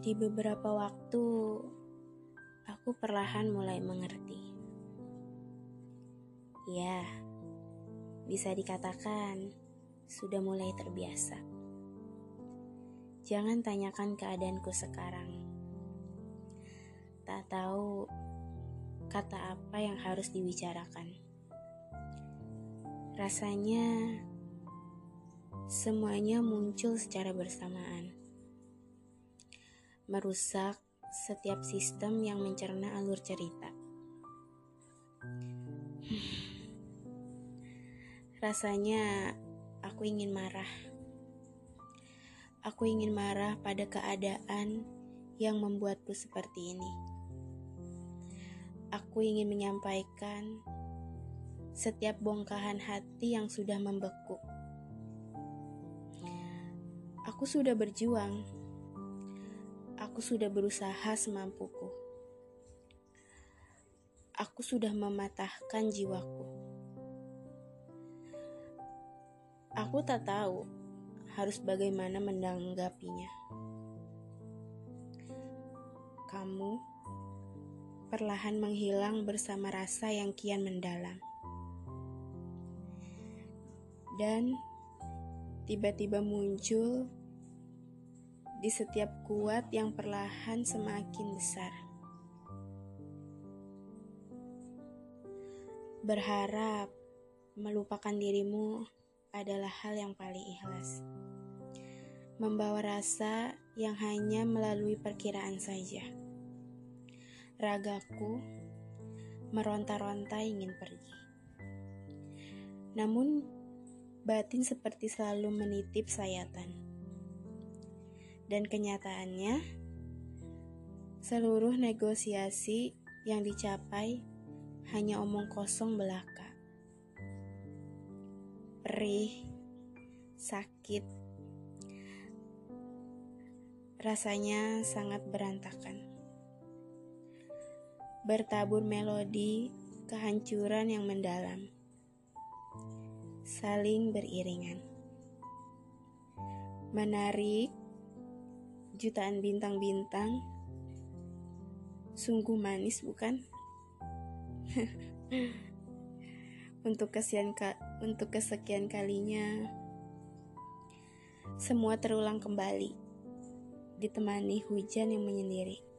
Di beberapa waktu, aku perlahan mulai mengerti. Ya, bisa dikatakan sudah mulai terbiasa. Jangan tanyakan keadaanku sekarang. Tak tahu kata apa yang harus dibicarakan. Rasanya semuanya muncul secara bersamaan merusak setiap sistem yang mencerna alur cerita. Rasanya aku ingin marah. Aku ingin marah pada keadaan yang membuatku seperti ini. Aku ingin menyampaikan setiap bongkahan hati yang sudah membeku. Aku sudah berjuang Aku sudah berusaha semampuku. Aku sudah mematahkan jiwaku. Aku tak tahu harus bagaimana menanggapinya. Kamu perlahan menghilang bersama rasa yang kian mendalam. Dan tiba-tiba muncul di setiap kuat yang perlahan semakin besar. Berharap melupakan dirimu adalah hal yang paling ikhlas. Membawa rasa yang hanya melalui perkiraan saja. Ragaku meronta-ronta ingin pergi. Namun, batin seperti selalu menitip sayatan dan kenyataannya, seluruh negosiasi yang dicapai hanya omong kosong belaka. Perih, sakit, rasanya sangat berantakan. Bertabur melodi kehancuran yang mendalam, saling beriringan, menarik jutaan bintang-bintang. Sungguh manis bukan? untuk kesian ka untuk kesekian kalinya semua terulang kembali ditemani hujan yang menyendiri.